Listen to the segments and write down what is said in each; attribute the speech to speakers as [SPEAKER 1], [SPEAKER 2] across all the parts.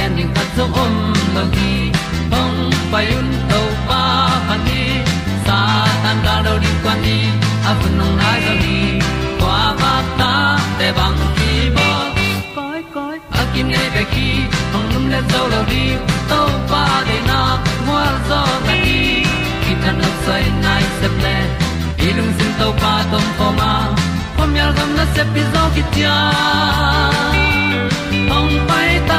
[SPEAKER 1] gen ding khat zo om lo gi hong pai un to pa pa ni sa tan da do di kwan ni a bu nong nai zo ni kwa ba ta te bang ki bo koi koi a kim nei be ki hong lum le zo lo di to pa de na mo zo ta ni ki tan no sai nai se ple ilung sin to pa tom ko ma. Pom yal gam na se pi zo ki tia hong pai ta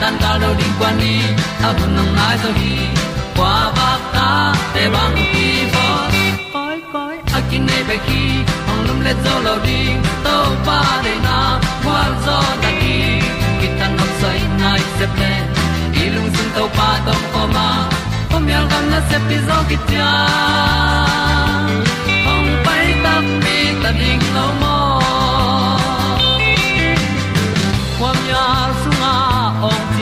[SPEAKER 1] tan cao do đi qua đi, a bu nang mai zo gi qua ba ta te bang ki bo koi koi a kin nei be ki ong lum le zo lo di to pa de na kwa zo ta ki ki tan nok sai nai se ple lung sun to pa tom ko ma. Pom yal gam na se pi zo ki tia ong pai ta mi ta ding lo mo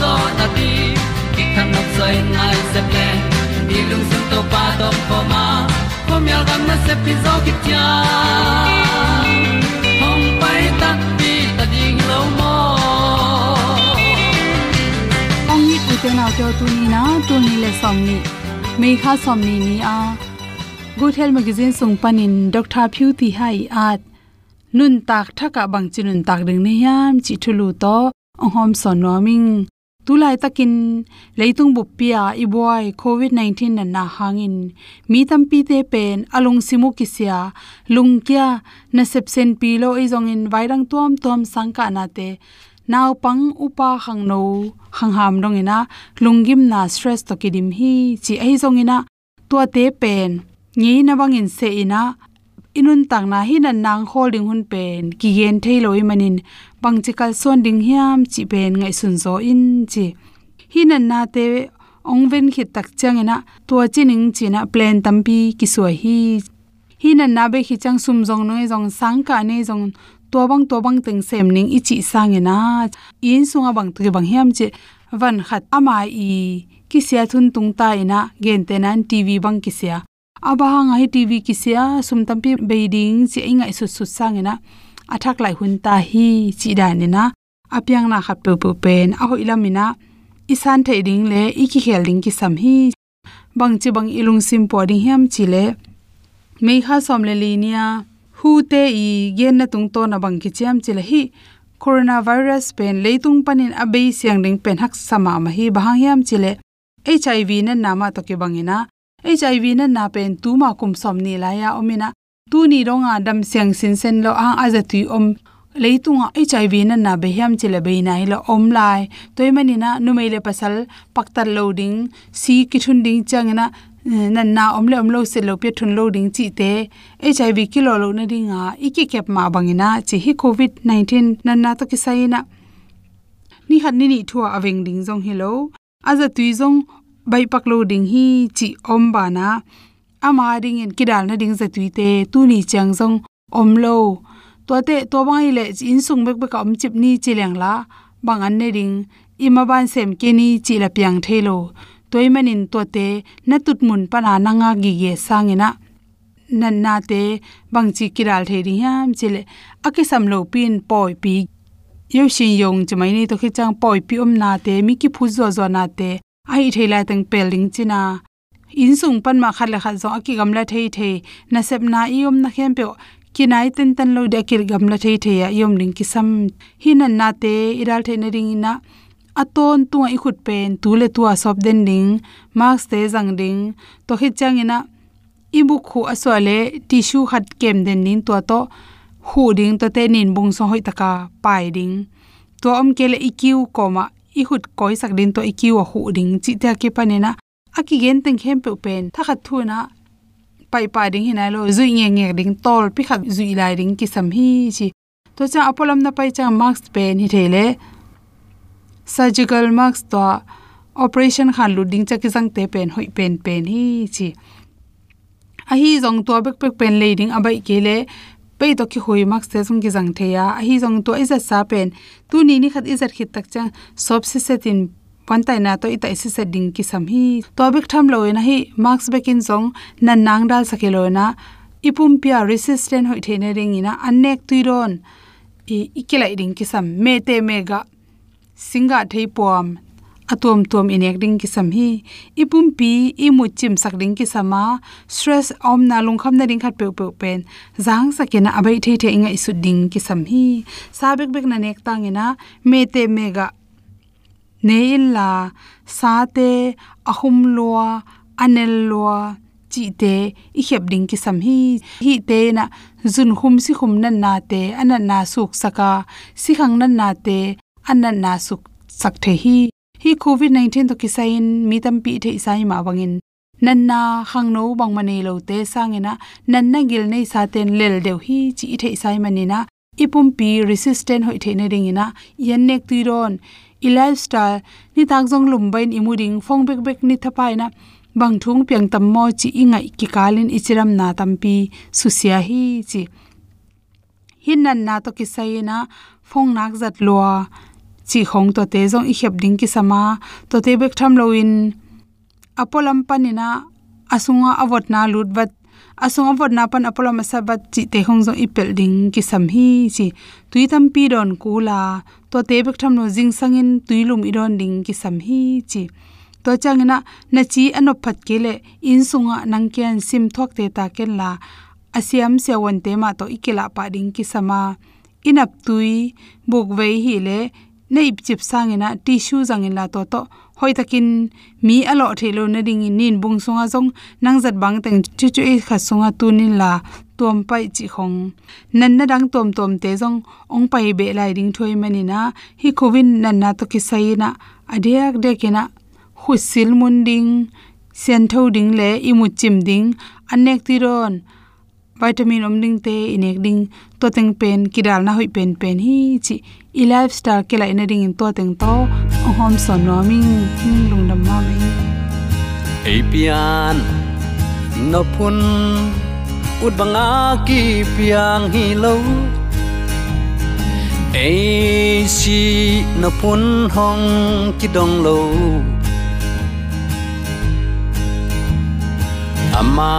[SPEAKER 1] zo na ti ki kan nok sai nai se ple ni lung sun to pa to pa ma. Pom yal gam na se pi zo ki tia hom pai ta ti ta ding lo mo
[SPEAKER 2] ong ni u te na te tu ni na tu ni le som ni me kha som ni ni a good health magazine sung panin dr phu ti hai at nun tak thaka bang chinun tak ding ne yam chi thulu to. Ong hom son noming tulai takin leitung bu pia i boy covid 19 na na hangin mi tampi te pen alung simu kisia lungkya na sepsen pi lo i zong in vairang tom tom sangka na te naw pang upa hang no hang ham dong ina lungim na stress to kidim hi chi ai zong ina tua te pen ngi na bangin se ina inun tang na hin an nang holding hun pen, ki gen thailoi manin. Pangchikal son ding hiam chi pen ngai sun zo in chi. Hin an na te ong ven khit tak chang ina tua chining china plan tampi ki suai hi. Hin an na be khi chang sum jong noi jong sang ka ne jong to bang to bang teng sem ning ichi sang ina in sunga bang tu bang hiam che van khat ama i. Kisya thun tung ta ina gen tenan tv bang kisya aba hang ai tv ki sia sum tampi beiding chi ingai su su sang ina athak lai hun ta hi chi da ni na apyang na khat pe pe pen. A hoi lamina isan the ding le, iki khel ding ki sam hi. Bang chi bang ilung sim po ding hiam chi le. Mei kha som le li nia hu te i gen na tung to na bang ki cham chi le hi. Coronavirus pen leitung panin abei siang ding pen hak sama ma hi bahang hiam chi le. Hiv na nama to ke bangina hiv na na pen tu ma kum som ni la ya omina. Tu ni ronga dam siang sin sen lo ang aza tu om. Leitunga hiv na na be hiam chile be nai lo om lai. Toy mani na nu mai le pasal paktar loading. Si ki thun ding chang eh, na nan na om le om lo se lo pe thun loading chi te. Hiv kilo lo na ringa iki kep ma bangina chi hi covid 19 nan na to ki sai na ni han ni ni thua aweng ding jong hello aza tui jong bai pak loading hi chi om ba na. Ama ding in kidal na ding za tui te, tu ni chang jong om lo. To te to bang ile in sung bek bek om chip ni chi leng la. Bang an ne ring ima ban sem ke ni chi la piang the lo. Toy manin to te, na tut mun pa na na nga gi ge sangena nan na te, bang chi kiral the ri ham chile ake sam lo pin poi pi. Yo shin yong chmai ni to khi chang poi pi om na te, mi ki phu zo zo na te ai thela tang peling china in sung pan ma khat la khat zo aki gam la thei thei na sep na i om na khem pe kinai ten tan lo de kir gam la thei thei ya yom ling ki sam hinan na te, iral the na ring na aton tu i khut pen tu le tu a sop den ding max te jang ding. To khit chang ina. Ibu khu aswale, tissue khat kem den nin to to. Hu ding to te nin bung so hoi taka pai ding. To om kele ikiu koma i hut koi sak din to ikiu hu ding. Chi ta ke panena aki gen teng khem pe pen. Tha khat thu na, pai pa ding hinai lo, zui nge nge ding, tol pi khat zui lai ding ki sam hi chi. To cha apolam na pai cha mask pen hi thele. Surgical mask to operation khan lu ding cha ki jang te pen, hoi pen pen hi chi. A hi zong to bek pek pen leading abai kele pe to ki hoi mak se jong ki jang the ya. A hi zong to izat sa pen. Tu ni ni khat izat khit tak cha sob se se setin pantai na to ita isi ding ki sam hi. To bik tham lo na hi. Marks bekin zong. Nan nang dal sakelo na ipum pia resistant hoi thene ring ina. Anek tuiron i ikilai ding ki sam. Me te mega singa thei pom atom tom inek ding ki sam hi ipum pi i mu chim sak ding ki sama stress om na lung kham na ding khat pe pe pen jang sakena abai the the inga isu ding ki sam hi sabek bek na nek tangena me te mega neil la, sa te, ahum loa, anel loa, chi te, i khep ding ki sam hi hi te na, zun khum si khum nan na te, anan na suk saka, si khang nan na te, anan na suk sak the hi hi covid 19 to kisain mi tam pi the isai ma bangin nan na khang no bang mane lo te sangena nan na gil nei sa ten lel deu hi chi the isai manina ipum pi resistant hoi the ne ring ina yan nek tuiron i lifestyle, ni tak jong lum bain imuding phong bek bek ni thapai na. Bang thung piang tam mo chi ingai ki kalin ichiram na tampi susia hi chi. Hin nan na to kisaina, phong nak zat loa chi khong to te zong i khep ding ki sama. To te bek tham loin apolam panina asunga avot na lut bat. Asunga avot na pan apolam sa bat chi te khong zong i pel ding ki sam hi chi. Tui tam pi don kula to te bek tham lo jing sangin tuilum idon ding ki sam hi chi. To changina na chi anop phat kele in sunga nangkian sim thok te ta ken la. Asiam se won te ma to ikela pa ding ki sama. Inap tui, buk vei hi le nei chip sangina tissue zangin la to to hoi takin mi alo thelo na ding nin bung songa jong nang zat bang teng chu chu e kha songa tunin la tom pai chi khong. Nan na dang tom tom te jong ong pai be lai ding thoi mani na, hi covid nan na to ki sai na adek de kina husil mun ding sen tho ding le, imu chim ding anek ti ron vitamin om ding te, inek ding to teng pen, kidal na hoi pen pen hi, chi, i lifestyle ke la na in to teng to hom son no ming lung dam ma me
[SPEAKER 1] apian no pun ut banga ki piang hi lo. Ai si no pun hong ki dong lo. Ama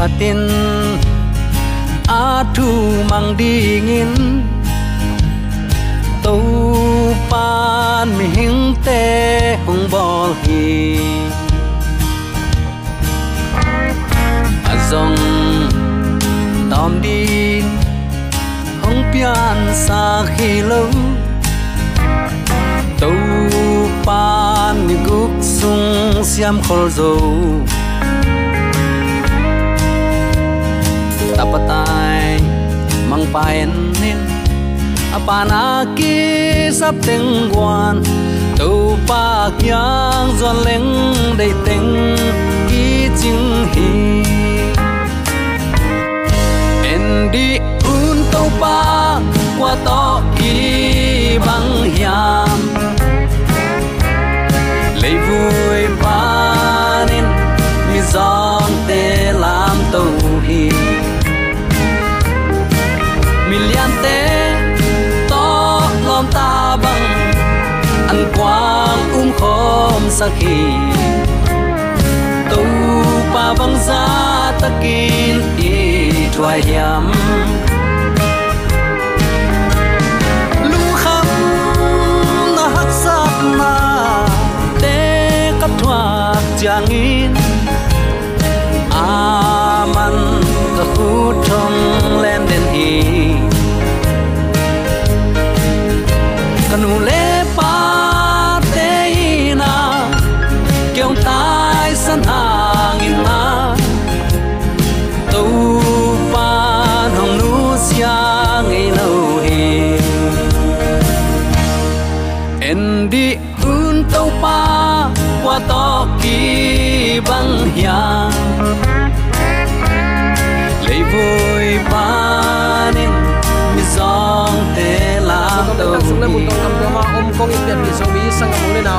[SPEAKER 1] atin a thu mang đi nghìn. Pan mi hing te hong bol hi a zong tom đi. Hong pian sa khi lâu. Tu pan mi guk sung siam khol zo tapatai mang paen nin apana ki sap teng quan tàu pa kyang zon leng dei teng. Ki ching hi. En đi un tàu pa qua to ki bang hiam. Lấy vui khom sakhi tu pa bang za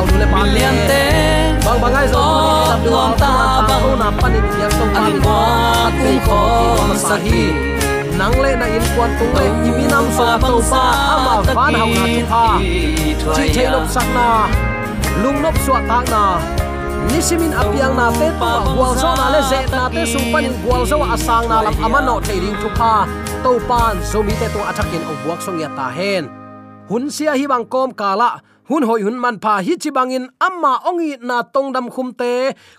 [SPEAKER 3] mo le naw le pa
[SPEAKER 1] lian te
[SPEAKER 3] bang bangai zo
[SPEAKER 1] to lom ta bang
[SPEAKER 3] na pan in yang tong pa
[SPEAKER 1] an kwa kum khom sahi
[SPEAKER 3] nang le na in kwan tung le i mi nam so to pa ama van hau na tu pa chi thei lop sak na lung nop suwa tak na. Nisimin apiang na te to gwal zo na le ze na te sung pan in gwal zo asang na lam amano thei ring tu pa to pan zo mi te to athakin o buak song ya ta hen hun sia hi bang kom kala hun hoi hun man pa hi chi bangin, amma ongi na tong dam khum te,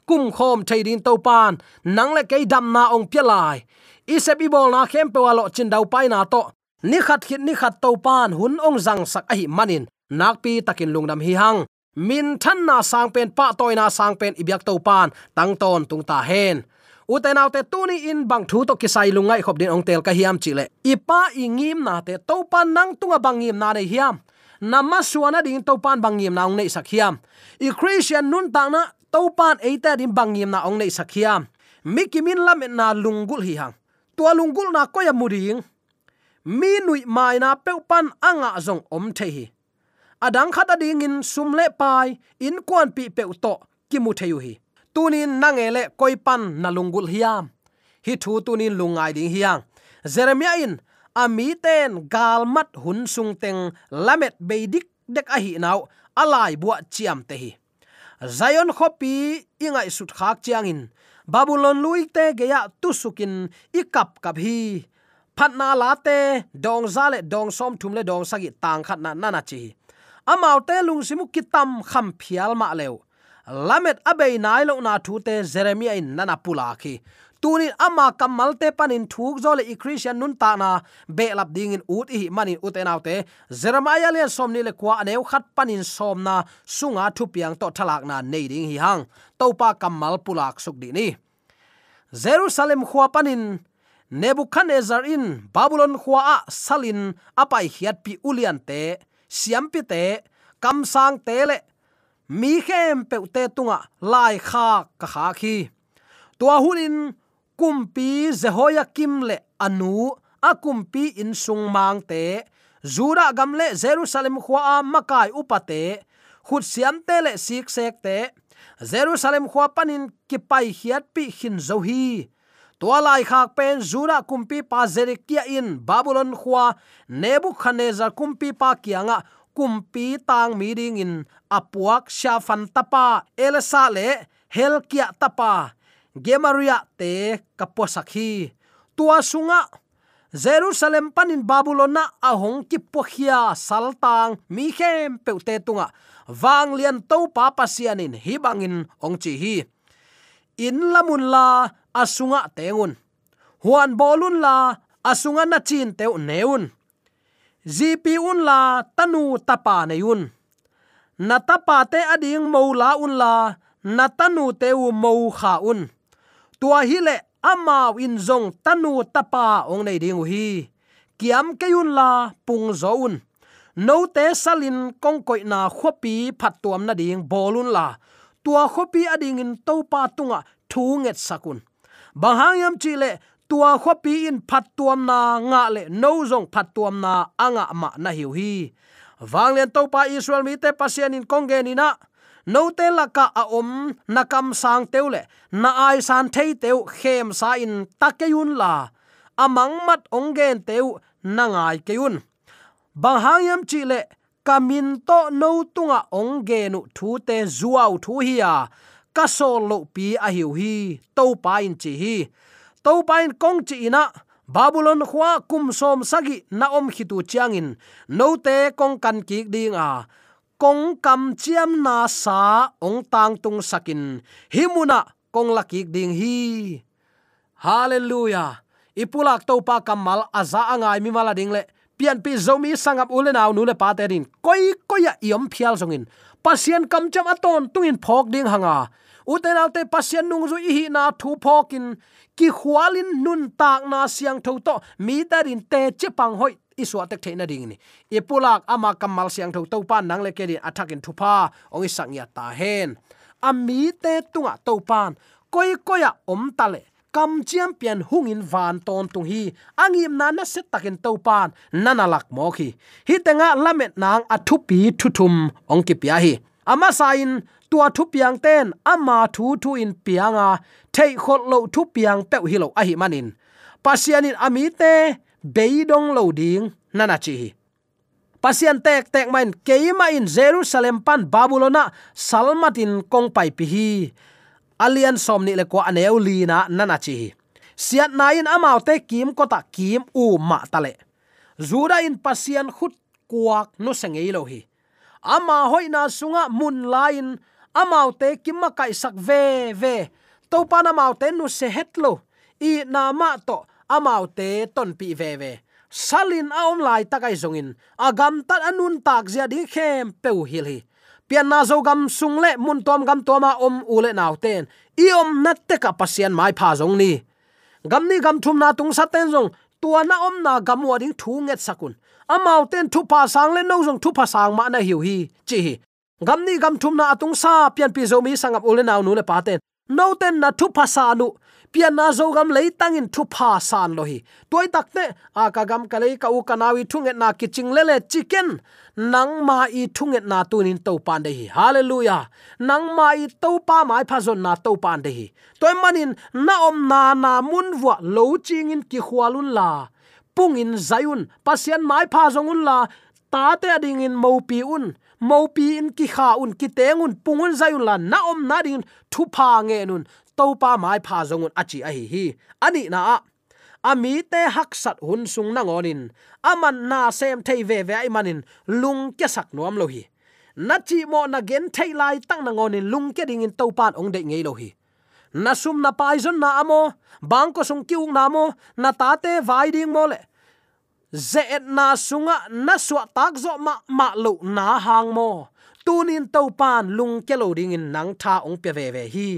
[SPEAKER 3] kum khom theirin to pan, nang le kei dam na ong pialai isep i bol na khem pe walo chin dau pai na to. Ni khat khit ni khat to pan, hun ong jang sak a hi manin. Nak pi takin lungdam hi hang. Min than na sang pen, pa toy na sang pen ibyak to pan, tang ton tung ta hen. Te tu tuni in, bang thu to kisai lungai khop din ong tel ka hiam chile ipa ingim na te, to pan nang tunga bangim na nei hiam nama suana ding to pan bangim na ong nei sakhiam. I christian nun ta na to pan eita din bangim na ong nei sakhiam. Mikimin lam na lungul hi hang. Tua lungul na ko ya muring mi nui mai na pe pan anga zong om the hi. Adang khata ding in sumle pai, in kwan pi pe to ki mu theyu hi. Tunin nangele koi pan na lungul hiam. Hi thu tunin lungai ding hiang. Jeremia in ami ten galmat hun sung teng lamet beidik dek a hi naw alai bua chiam te hi. Zion khopi ingai sut khak chiang in. Babylon lui te geya tusukin ikap kap hi. Phatna la te, dong zale dong som thum le dong sagi tang khat na nana chi amau te lung simu kitam kham phial ma lew lamet abei nai lo na thu te jeremia in nana pula khi tunin ama kamal te panin thuk zole i christian nun ta na. Be lap ding in ut hi manin uten autte. Jeremiah le somni le kwa aneu khat panin somna sunga thu piang to thalak na nei ding hi hang. Topa kamal pulak suk di ni. Jerusalem khwa panin. Nebuchadnezzar in. Babylon khwa a salin. Apai hiat pi ulian te. Siam pi te. Kam sang te le. Mi khem pe te tunga lai kha ka kha khi. Tua hunin kumpi jehoiakim le anu akumpi in sung mang te, zura gamle jerusalem khwa makai upate khut siam te le sik sek te, jerusalem khwa panin kipai hiat pi hin zo hi. Tua lai khak pen zura kumpi pa zerikia in babylon khwa nebuchadnezzar kumpi pa kianga kumpi tang mi ding in apuak shafan tapa elsa le helkia tapa gemaria te kaposakhi tua sunga jerusalem panin babylon na ahong ki pokhia saltang mi khem peute tunga wang lian to pa pasianin hibangin, ong chi hi in lamun la asunga tengun. Huan bolun la asunga na chin teu neun. Zipi un la tanu tapa neun na tapa te ading mola un la na tanu teu mo kha un tua hi le amao in zong tanu tapa ong nei ding hi. Kiam kayun la pung zoun. No te salin kong koi na khopi phat tuam na ding bolun la. Tua khopi ading in to pa tunga thu nget sakun. Bahang hang yam chi le tua khopi in phat tuam na nga le no zong phat tuam na anga ma na hiu hi. Wanglen to pa israel mi te pasian in kong ge ni na no te laka a om nakam sang teule na ai san thei teu khem sa in takeyun la amang à mat onggen teu na ngai keun bang hangyam chi le kamin to no tunga onggenu à thu te zuaw thu hiya ka à. sol lo pi a hiu hi to pa in chi hi. To pa in kong chi ina babylon khwa kum som sagi na om khitu chiangin no te kong kan ki ding a kong kam chiam na sa ong tang tung sakin himuna kong laki ding hi hallelujah. Ipulak to pa kamal aza angai mi mala ding le pian pi zomi sangap ule naw nu le pa te din koi koya iom phial zongin pasien kam cham aton tungin phok ding hanga uten alte pasien nung zu ihi na thu phokin ki khwalin nun tak na siang tho to mi darin te che pang hoi iswa tek theina ding ni. E Ipulak ama kamal siang tho to pan nang le ke din athakin thupa, ong isang ya ta hen. Ami te tunga to pan koi koya om tale kam chiam pian hungin van ton tung hi angim na na set takin to pan nana lak mo khi. Hi tenga lamet nang athupi thuthum ong ki pia hi. Ama sain tua thu piang ten, ama thu thu in pianga, thei khot lo thu piang pe hi lo a hi manin. Pasianin ami te beidong lo ding nana chi pasian tek tek main keima in jerusalem pan babylona salmatin kong pai pi hi. Alian somni le ko aneu lina nana chi siat nain amau te kim ko ta kim u ma tale zura in pasian khut kuak no sengei lo hi. Ama hoina sunga mun lain amau te kim ma kai sak ve ve. To pa na mau te nu se hetlo i na ma to amau te ton pi ve ve. Salin aom lai takai zongin agam tat anun tak zia ding khem peu hil hi. Pian na zo gam sung le, mun tom gam toma om ule naw ten. I om nat te ka pasian mai pha zong ni. Gam ni gam thum na tung sa ten zong. Tua na om na gam wa ding thu nget sakun amau ten thu pa sang le no zong thu pa sang ma na hiu hi, chi hi. Gam ni gam thum na atung sa, pian pi zo mi sangap ule naw nu le pa ten. No ten na thu pa sa nu pian na zo gam lei tangin thu pha san lo hi toy takte a ka gam ka lei ka u kanawi thunget na kiching lele chicken. Nang ma i thunget na tunin to pan de hi hallelujah. Nang ma i to pa mai pha zon na to pan de hi toy manin, na om na na mun wa lo ching in ki khwalun la. Pung in zayun pasian mai pha zongun la. Ta te ading in mo pi un. Mo pi in ki kha un ki tengun. Pungun zayun la, na om na ding thu pha nge nun to pa mai pha zongun achi a hi. Hi ani na a. Ami te hak sat hun sung na ngonin. Aman na sem thei ve ve ai manin. Lung ke sak nuam lo hi na chi mo na gen thei lai tang na ngonin. Lung ke ding in to pan ong de ngei lo hi na sum na pai zon na amo. Bang ko sung kiung na mo na ta te vai ding mo le. Zet na sunga na suwa tak zo ma ma lo na hang mo. Tunin to pan lung ke lo ding in nang tha ong pe ve ve hi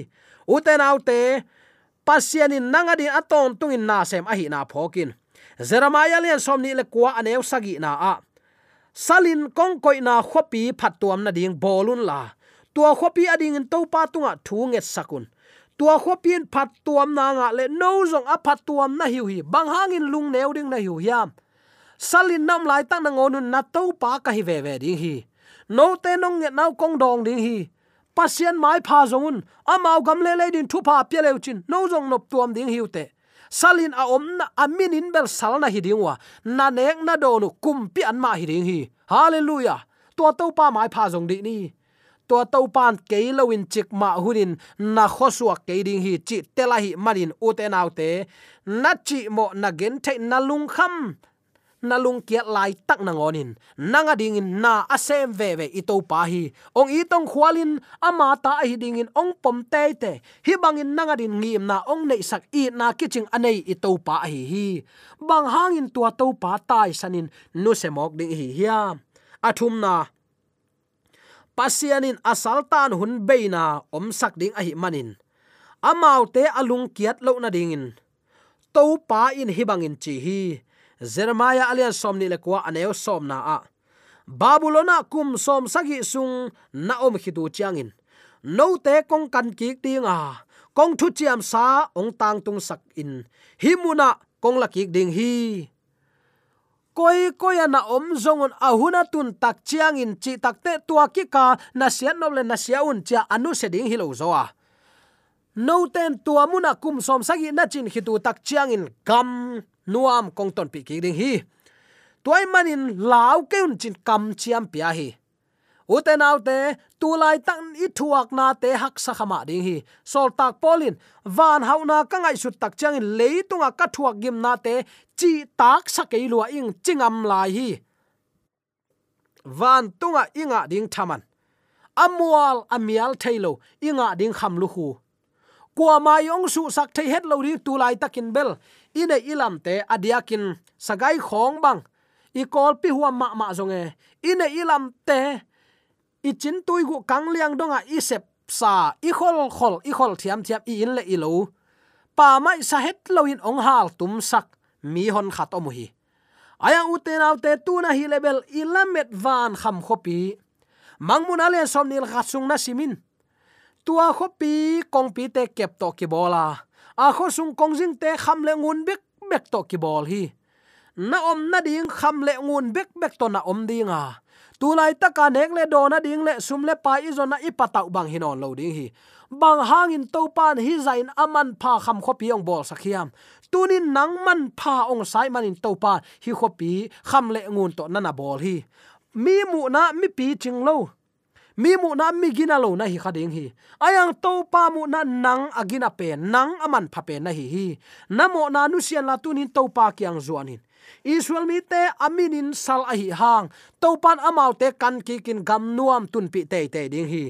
[SPEAKER 3] uten autte pasianin nangadin aton tungin na sem ahi na phokin jeremiah lian somni le kwa aneu sagi na a. Salin kongkoi na khopi phatuam na ding bolun la. Tua khopi ading in topa tunga thunge sakun tua khopin phat tuam na nga le no zong a phat tuam na hiu hi. Bang hangin lung neu ding na hiu hiam. Salin nam lai tang na ngonun na to pa ka hi ve ve ding hi. No te nong nge nau kong dong ding hi pasien mai pha zongun amau gam le le din thu pha pye le chin no zong nop tuam ding hiute salin a om na amin in bel sal na hi ding wa, na nek na do nu kum pi an ma hi ding hi. Hallelujah! To to pa mai pha zong di ni. To to pan ke lawin chik ma hunin na khosua ke ding hi chi tela hi marin uten autte na chi mo na gen the na lung kham na lung kiat lai tak na ngonin. Nanga ding in na asem ve ve ito pa hi. Ong itong khwalin ama ta hi ding in ong pom te te. Hi bangin nanga din ngim na ong nei sak i na kiching anei ito pa hi hi. Bang hangin tua to pa tai sanin, nu semok ding hi hiya athum na, pasianin asaltan hun beina om sak ding a hi manin. Amau te alung kiat lo na dingin. To pa in hibangin chi hi jeremiah alian somni le kwa aneo som na a. Babylona kum som sagi sung na om khitu chiangin. No te kong kan ki tinga kong thu chiam sa ong tang tung sak in. Himuna kong la ki ding hi. Koi koi na om zongon ahuna tun tak chiang in chi takte tua ki ka na sian no le na siaun cha anu se ding hi zoa no ten tua muna kum som sagi na chin khitu tak chiang in kam nuam kong ton pi ki ding hi. Tuai manin law keun chin kam chiam pia hi. Uten autte tu lai tang i thuak na te hak sa khama ding hi. Sol tak polin, van hauna ka ngai sut tak chang in leitunga ka thuak gim na te, chi tak sa ke lua ing chingam lai hi. Van tunga inga ding thaman. Amual amial thailo inga ding kham lu hu kwa ma su sak thei het lo ri tu lai takin bel. Ine ilam te adiakin sagai khong bang. I kol pi huwa ma ma zonge. Ine ilam te i chin tui gu kang liang donga i sep sa. I khol khol, i khol thiam thiam i in le i lo. Pa mai sa het lo in ong hal tum sak. Mi hon khat o mu hi. Aya uten autte tu na hi level ilamet van kham khopi. Mangmun ale som nil khasung na simin tua khopi kong pi te kep to ki bola a. Kho sung kong jing te kham le ngun bek bek to ki bol hi. Na om na ding kham le ngun bek bek to na om dinga ta ka nek le do na ding le sum le pa i zona i patau bang hinon lo ding hi. Bang in to pan hi zain aman pha kham khopi ong bol sakhiam tunin nang man pha ong sai manin to pa hi khopi kham le ngun to na na bol hi. Mi mu na mi pi ching lo mi mu na mi gina lo na hi khading hi. Ayang to pa mu na nang agina pe, nang aman pha pe na hi hi. Namo na nu sian la tunin to pa kyang zuanin israel mi te aminin sal a hi hang. To pan amau te kan ki kin gam nuam tun pi te te ding hi.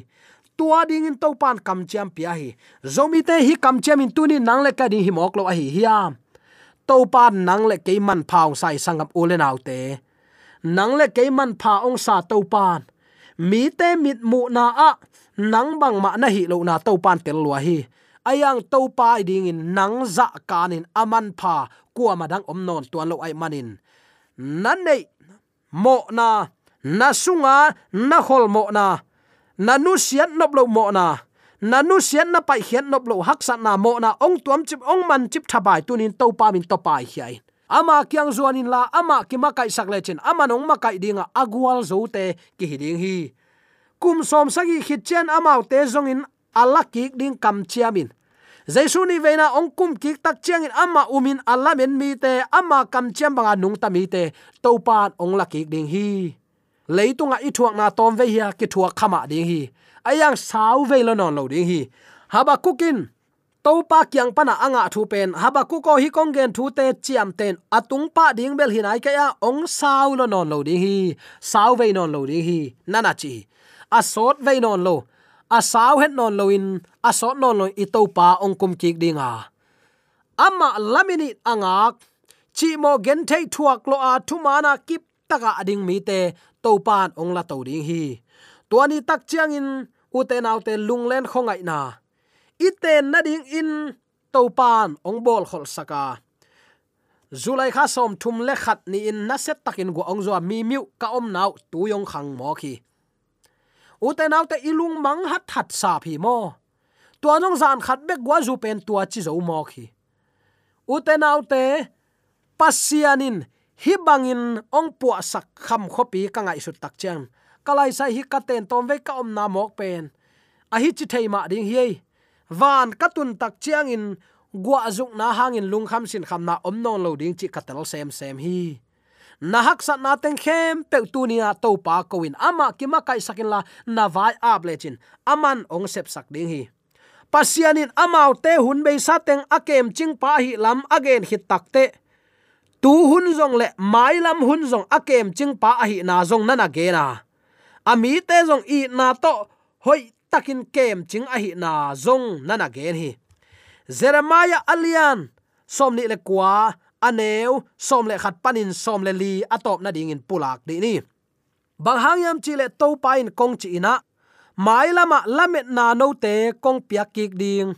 [SPEAKER 3] Tua ding in to pan kam chiam a hi. Zomi te hi kam chiam in tunin nang le ka ding hi mok lo a hi hiam to pan nang le ke man phaung sai sangam ulen autte nang le ke man pha ong sa to pan mi te mit mu na a. Nang bang ma na hi lo na to pan tel lua hi. Ayang to pa ding in nang za kanin aman pha. Kwa madang om non tuan lo ai manin nan nei. Mo na. Na sunga. Na hol mo na. Na nu sian nop lo mo na. Na nu sian na pai hian nop lo hak sa na mo na. Ong tuam chip ong man chip thabai tunin to pa min to pai hiai ama kyang zuanin la, ama ki makai sakle chen ama nong makai dinga, agwal zote ki hiding hi. Kum som sagi khit chen amau te zong in ala ki ding kam chiamin. Jaisu ni veina ong kum ki tak chiang in ama umin alamen mi te, ama kam chiam banga nung ta mi te to pan ong laki ding hi. Leitunga i thuak na tom ve hi ki thuak khama ding hi. Ayang sau ve lo non lo ding hi. Haba topa kyang pana anga thu pen. Habaku ko hi kong gen thu te chiam ten. Atung pa ding bel hinai ka ya ong sau lo non lo ding hi. Sau ve non lo ding hi. Nana chi. A sot ve non lo. A sau het non lo in. A sot non lo i topa ong kum kik dinga ama lamini angak chi mo gen thei thuak lo a thu mana kip taka ading mi te topan ong la to ding hi. Tuani tak chiang in. U te nau khongai na iten na ding in topan ong bol khol saka. Zulai kha som thum le khat ni in na set takin go ong zo mi miu ka om nau tu yong khang mo khi. Uten nau te ilung mang hat hat sa phi mo. Tua nong zan khat bek gwa zu pen tua chi zo mo khi. Uten nau te pasianin hi bangin ong pu sak kham khopi ka ngai su tak chang kalai sai hi ka ten tom ve ka om na mok pen. A hi chi thei ma ding hi van katun tak chiang in gwa zuk na hangin lung kham sin kham na om non lo ding chi katal sem sem hi. Na hak sat na teng khem pe tu ni na to pa ko in. Ama kima kai sakin la na vai ap le chin. Aman ong sep sak ding hi. Pasianin amau te hun be sa teng akem ching pa hi lam again hit takte tu hun zong le mai lam hun zong akem ching pa hi na zong nana ge na. Ami te zong i na to hoi takin kem ching a hi na zong nana gen hi. Jeremiah alian somni le kwa, aneu, som le khat panin som le li, atop na ding in pulak di ni. Bang hangyam chi le to pa in kong chi ina, mai lama lamet na no te kong piak kik ding.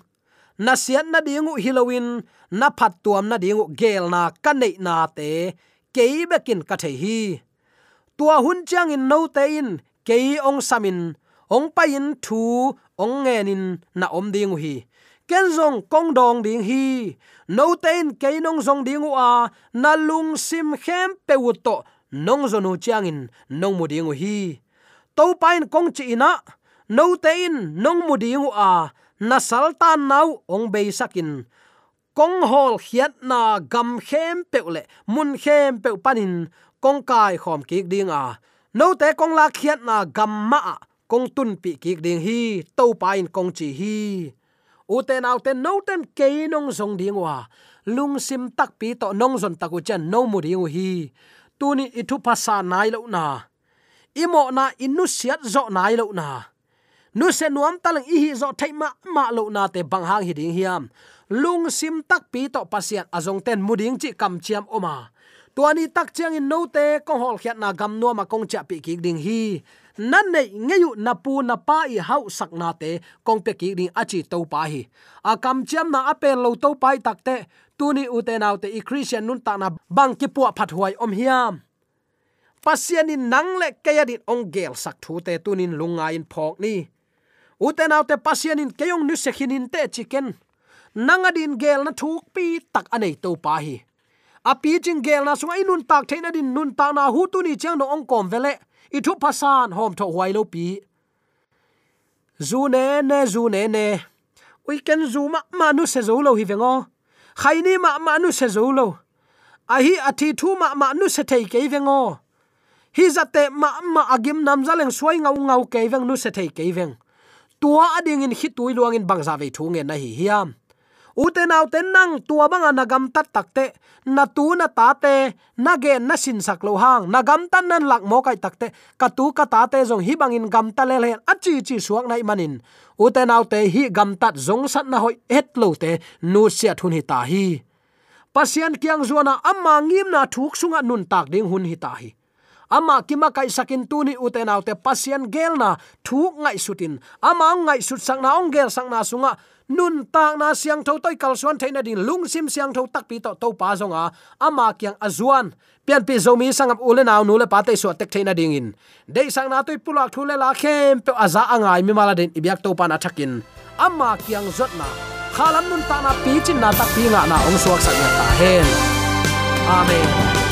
[SPEAKER 3] Na sian na dingu halloween, na phat tuam na dingu gel na kan na te keibekin ka the hi. Tua hun chang in no te in, kei ong samin ong pa in thu, ong ngen in na om ding hi. Ken zong kong dong ding hi. No ten ke nong zong ding wa na lung sim khem pe to. Nong zonu chiang in, nong mu ding hi. To pain kong chi ina. No tein nong mu ding wa na saltan nau ong be sakin kong hol khiat na gam khem pe le, mun khem pe panin, kong kai khom kik ding a. No te kong la khiat na gam ma kong tun pi ki ding hi to pain kong chi hi. Uten auten no ten ke nong zong ding wa. Lung sim tak pi to nong zon taku chen no mu ding hi. Tuni ithu phasa nai lo na. Imo na inu siat zo nai lo na. Nu se nuam talang i hi zo thai ma ma lo na te bang hang hi ding hiam. Lung sim tak pi to pasian azong ten muding chi kam chiam oma. Tuani tak chiang in no te kong hol khiat na gam nuama kong cha pi ki ding hi na nei ngeyu na pu na pa i hau sak na te, kong pe ki ding achi to pa hi. A kam cham na apel lo to pai tak te tuni u te nau te i christian nun ta na bang ki pu phat huai om hiam. Pasian in nang le kaya din ong gel sak thu te tunin lunga in phok ni. U te nau te pasian in keyong nu se khinin te chicken. Nangadin gel na thuk pi tak anei to pa hi. A pi ching gel na sunga inun tak theina din nun ta na hu tu ni chang no ong kom vele i thu pasan hom tho huai lo pi zu ne ne, zu ne ne. Ui, ken zu ma ma nu se zo lo hi vengo. Khai ni ma ma nu se zo lo a hi a thi thu ma ma nu se thei ke vengo. Hi zate ma ma agim nam zaleng suai ngau ngau ke veng nu se thei ke veng. Tua ading in hi tui luang in bang za ve thu nge na hi hiam. hi uten au ten nang tua banga nagam tat takte na tu na ta te, na ge na sin sak lo hang nagam tan nan lak mo kai takte ka tu ka ta te jong hi bangin gam ta le le achi chi suak nai manin. Uten au te hi gam tat jong sat na hoi et lo te, nu sia thun hi ta hi. Pasian kyang zuana amma ngim na thuk sunga nun tak ding hun hi ta hi. Ama kima kai sakin tuni uten autte pasian gelna thu ngai sutin. Ama ngai sut sang na ong gel sang na sunga nun tak na siang tho toi kal suan theina ding lung sim siang tho tak pi to to pa zonga ama kyang azuan pian pi zomi sangap ule naw nu le pa te so tek theina ding in. De sang na toi pulak thule la khem pe aza angai mi mala den ibyak to pa na thakin ama kyang zot na. Khalam nun ta na pi chin na tak pi nga na ong suak sang ta hen. Amen.